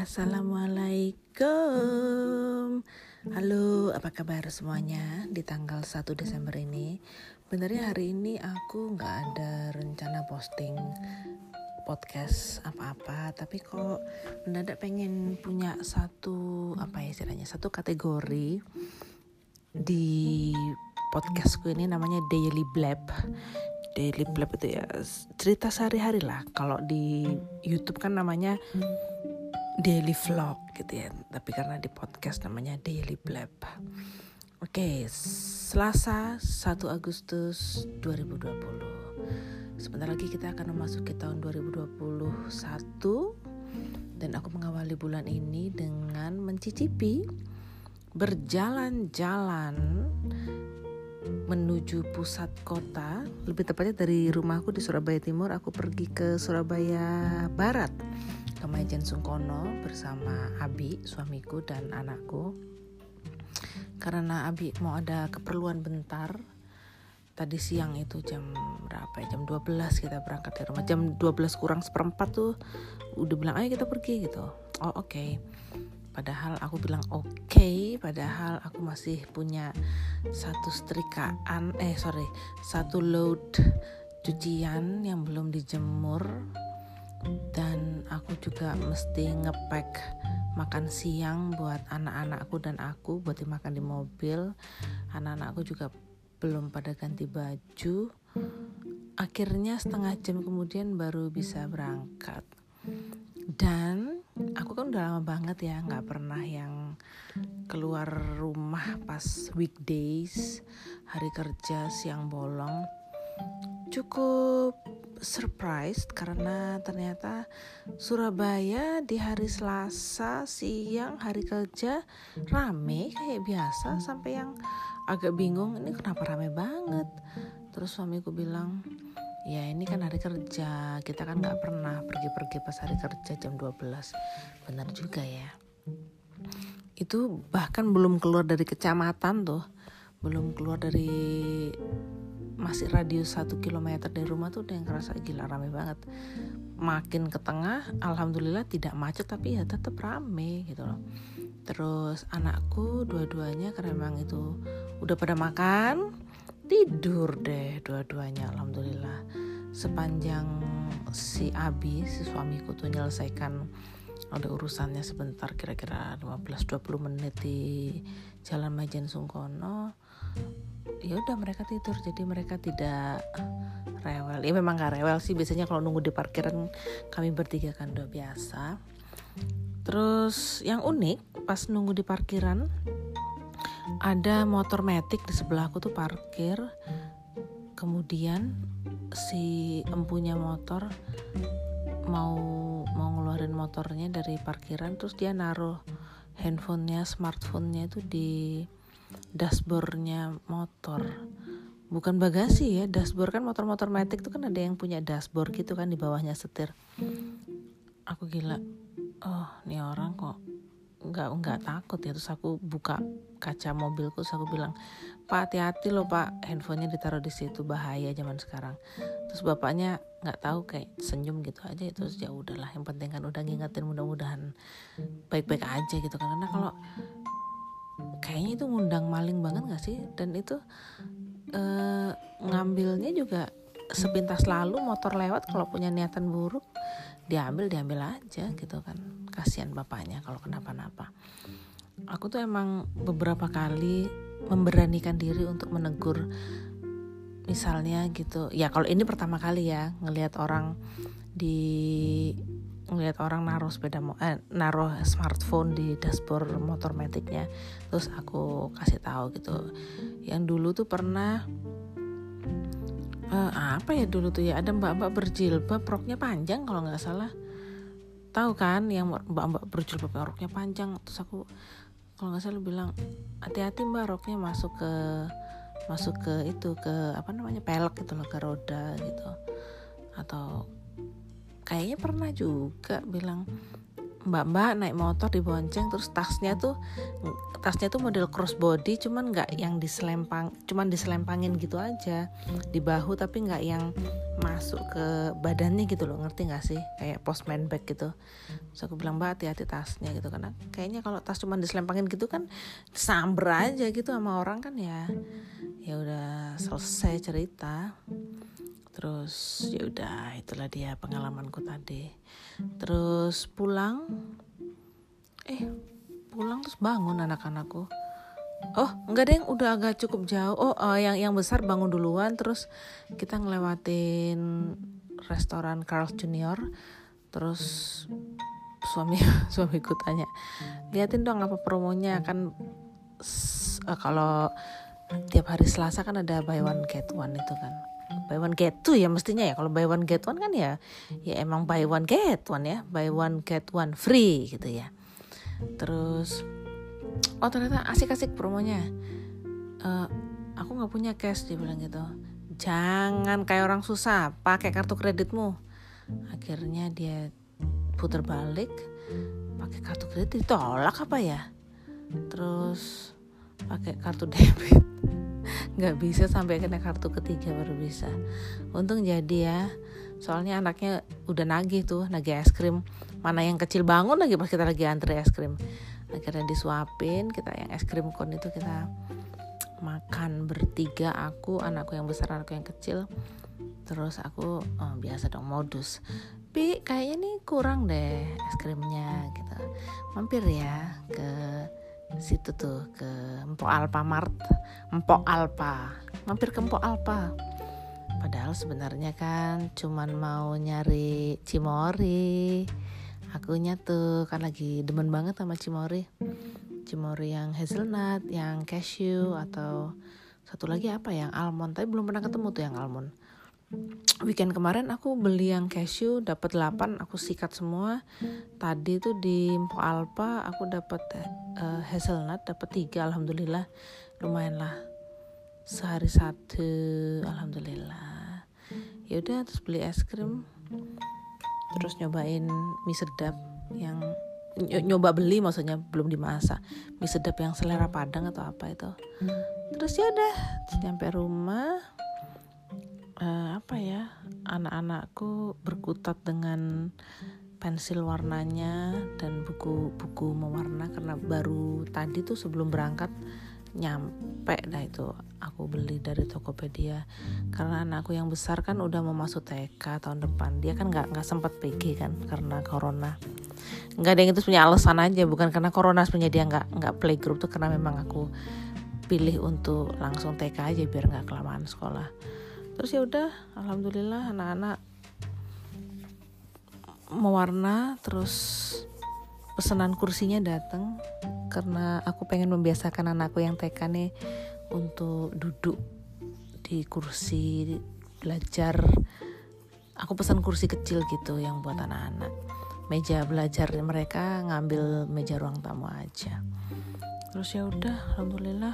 Assalamualaikum. Halo, apa kabar semuanya di tanggal 1 Desember ini? Benernya hari ini aku nggak ada rencana posting podcast apa-apa Tapi kok mendadak pengen punya satu, apa ya istilahnya, satu kategori Di podcastku ini namanya Daily Blab. Daily blab itu ya cerita sehari-hari lah. Kalau di YouTube kan namanya daily vlog gitu ya. Tapi karena di podcast namanya daily blab. Oke Selasa 1 Agustus 2020 sebentar lagi kita akan memasuki tahun 2021 dan aku mengawali bulan ini dengan mencicipi berjalan-jalan menuju pusat kota, lebih tepatnya dari rumahku di Surabaya Timur, aku pergi ke Surabaya Barat ke Majen Sungkono bersama Abi, suamiku dan anakku. Karena Abi mau ada keperluan bentar, tadi siang itu jam berapa ya? Jam 12 kita berangkat dari rumah. Jam 12 kurang seperempat tuh udah bilang ayo kita pergi gitu. Oh oke. Okay padahal aku bilang oke okay, padahal aku masih punya satu setrikaan eh sorry satu load cucian yang belum dijemur dan aku juga mesti ngepack makan siang buat anak-anakku dan aku buat dimakan di mobil. Anak-anakku juga belum pada ganti baju. Akhirnya setengah jam kemudian baru bisa berangkat. Dan aku kan udah lama banget ya nggak pernah yang keluar rumah pas weekdays hari kerja siang bolong. Cukup surprised karena ternyata Surabaya di hari Selasa siang hari kerja rame kayak biasa sampai yang agak bingung ini kenapa rame banget? Terus suamiku bilang ya ini kan hari kerja kita kan nggak pernah pergi-pergi pas hari kerja jam 12 benar juga ya. Itu bahkan belum keluar dari kecamatan tuh belum keluar dari masih radius satu kilometer dari rumah tuh udah yang kerasa gila rame banget. Makin ke tengah alhamdulillah tidak macet tapi ya tetap rame gitu loh. Terus anakku dua-duanya karena memang itu udah pada makan tidur deh dua-duanya alhamdulillah. Sepanjang si Abi si suamiku tuh menyelesaikan ada urusannya sebentar kira-kira 15-20 menit di Jalan Majen Sungkono ya udah mereka tidur jadi mereka tidak rewel. Ya memang gak rewel sih biasanya kalau nunggu di parkiran kami bertiga kan udah biasa. Terus yang unik pas nunggu di parkiran ada motor metik di sebelahku tuh parkir. Kemudian si empunya motor mau mau ngeluarin motornya dari parkiran terus dia naruh handphonenya smartphonenya itu di dashboardnya motor. Bukan bagasi ya dashboard kan motor-motor metik tuh kan ada yang punya dashboard gitu kan di bawahnya setir. Aku gila oh ini orang kok nggak nggak takut ya. Terus aku buka kaca mobilku terus aku bilang pak hati-hati loh pak. Handphonenya ditaruh di situ bahaya zaman sekarang. Terus bapaknya nggak tahu kayak senyum gitu aja terus ya udahlah yang penting kan udah ngingetin mudah-mudahan baik-baik aja gitu kan. Karena kalau kayaknya itu ngundang maling banget gak sih? Dan itu eh, ngambilnya juga sepintas lalu motor lewat kalau punya niatan buruk diambil diambil aja gitu kan. Kasihan bapaknya kalau kenapa-napa. Aku tuh emang beberapa kali memberanikan diri untuk menegur misalnya gitu. Ya kalau ini pertama kali ya ngelihat orang di ngelihat orang naruh sepeda eh, naruh smartphone di dashboard motor metiknya terus aku kasih tahu gitu. Yang dulu tuh pernah uh, apa ya dulu tuh ya ada mbak-mbak berjilbab roknya panjang kalau nggak salah. Tahu kan yang mbak-mbak berjilbab roknya panjang terus aku kalau nggak salah bilang hati-hati mbak roknya masuk ke masuk ke itu ke apa namanya pelek gitu loh ke roda gitu. Atau kayaknya pernah juga bilang mbak-mbak naik motor dibonceng terus tasnya tuh tasnya tuh model crossbody cuman nggak yang diselempang cuman diselempangin gitu aja di bahu tapi nggak yang masuk ke badannya gitu loh. Ngerti nggak sih? Kayak postman bag gitu. Terus aku bilang mbak hati-hati tasnya gitu karena kayaknya kalau tas cuman diselempangin gitu kan samber aja gitu sama orang kan ya. Ya udah selesai cerita terus ya udah itulah dia pengalamanku tadi. Terus pulang eh pulang terus bangun anak-anakku. Oh enggak deh udah agak cukup jauh. Oh uh, yang yang besar bangun duluan terus kita ngelewatin restoran Carl Junior. Terus suami suamiku tanya liatin dong apa promonya kan uh, kalau tiap hari Selasa kan ada buy one get one itu kan buy one get two ya mestinya ya. Kalau buy one get one kan ya ya emang buy one get one ya. Buy one get one free gitu ya. Terus oh ternyata asik-asik promonya. Uh, aku nggak punya cash dia bilang gitu. Jangan kayak orang susah pakai kartu kreditmu. Akhirnya dia putar balik pakai kartu kredit ditolak apa ya? Terus pakai kartu debit nggak bisa sampai kena kartu ketiga baru bisa. Untung jadi ya. Soalnya anaknya udah nagih tuh nagih es krim. Mana yang kecil bangun lagi pas kita lagi antri es krim. Akhirnya disuapin kita yang es krim kon itu kita makan bertiga aku anakku yang besar anakku yang kecil. Terus aku oh, biasa dong modus. Pi kayaknya nih kurang deh es krimnya gitu. Mampir ya ke situ tuh ke Empok Alpa Mart Empok Alpa. Mampir ke Empok Alpa. Padahal sebenarnya kan cuman mau nyari cimori. Akunya tuh kan lagi demen banget sama cimori. Cimori yang hazelnut yang cashew atau satu lagi apa? Yang almond. Tapi belum pernah ketemu tuh yang almond weekend kemarin aku beli yang cashew dapat 8 aku sikat semua. Tadi tuh di Mpo Alpa aku dapat uh, hazelnut dapat tiga alhamdulillah. Lumayan lah. Sehari satu alhamdulillah. Ya udah terus beli es krim. Terus nyobain mie sedap yang nyoba beli maksudnya belum dimasak. Mie sedap yang selera padang atau apa itu. Terus ya udah nyampe rumah uh, apa ya anak-anakku berkutat dengan pensil warnanya dan buku-buku mewarna karena baru tadi tuh sebelum berangkat nyampe dah itu aku beli dari Tokopedia. Karena anakku yang besar kan udah mau masuk TK tahun depan. Dia kan nggak nggak sempat PG kan karena corona. Nggak ada yang itu punya alasan aja bukan karena corona sebenarnya dia nggak nggak playgroup tuh karena memang aku pilih untuk langsung TK aja biar nggak kelamaan sekolah terus ya udah alhamdulillah anak-anak mewarna terus pesanan kursinya datang karena aku pengen membiasakan anakku yang TK nih untuk duduk di kursi belajar. Aku pesan kursi kecil gitu yang buat anak-anak. Meja belajar mereka ngambil meja ruang tamu aja. Terus ya udah alhamdulillah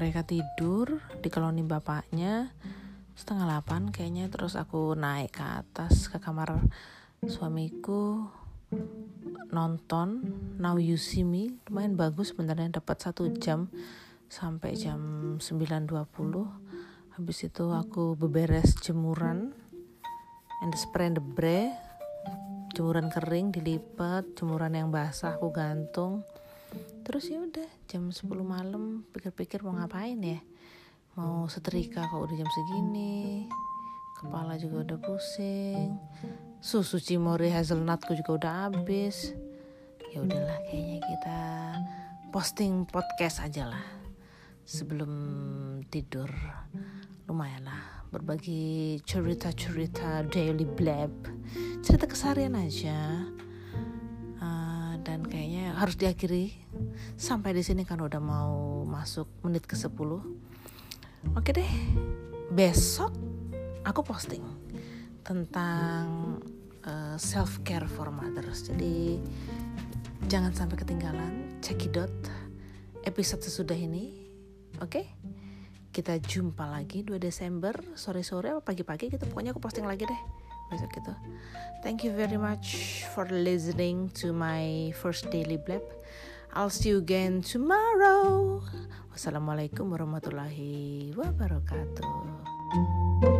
mereka tidur di koloni bapaknya setengah delapan kayaknya terus aku naik ke atas ke kamar suamiku nonton Now You See Me. Lumayan bagus sebenarnya dapat satu jam sampai jam 9.20 habis itu aku beberes jemuran and spray the bre jemuran kering dilipat jemuran yang basah aku gantung terus ya udah jam 10 malam pikir-pikir mau ngapain ya? Mau setrika kok udah jam segini kepala juga udah pusing susu cimori hazelnutku juga udah habis. Ya udahlah kayaknya kita posting podcast aja lah sebelum tidur. Lumayan lah berbagi cerita-cerita daily blab. Cerita keseharian aja dan kayaknya harus diakhiri. Sampai di sini kan udah mau masuk menit ke 10 oke deh besok aku posting tentang uh, eh, self care for mothers. Jadi jangan sampai ketinggalan. Cekidot episode sesudah ini. Oke? Kita jumpa lagi 2 Desember sore-sore pagi-pagi. Gitu pokoknya aku posting lagi deh besok itu thank you very much for listening to my first daily blab. I'll see you again tomorrow. Wassalamualaikum warahmatullahi wabarakatuh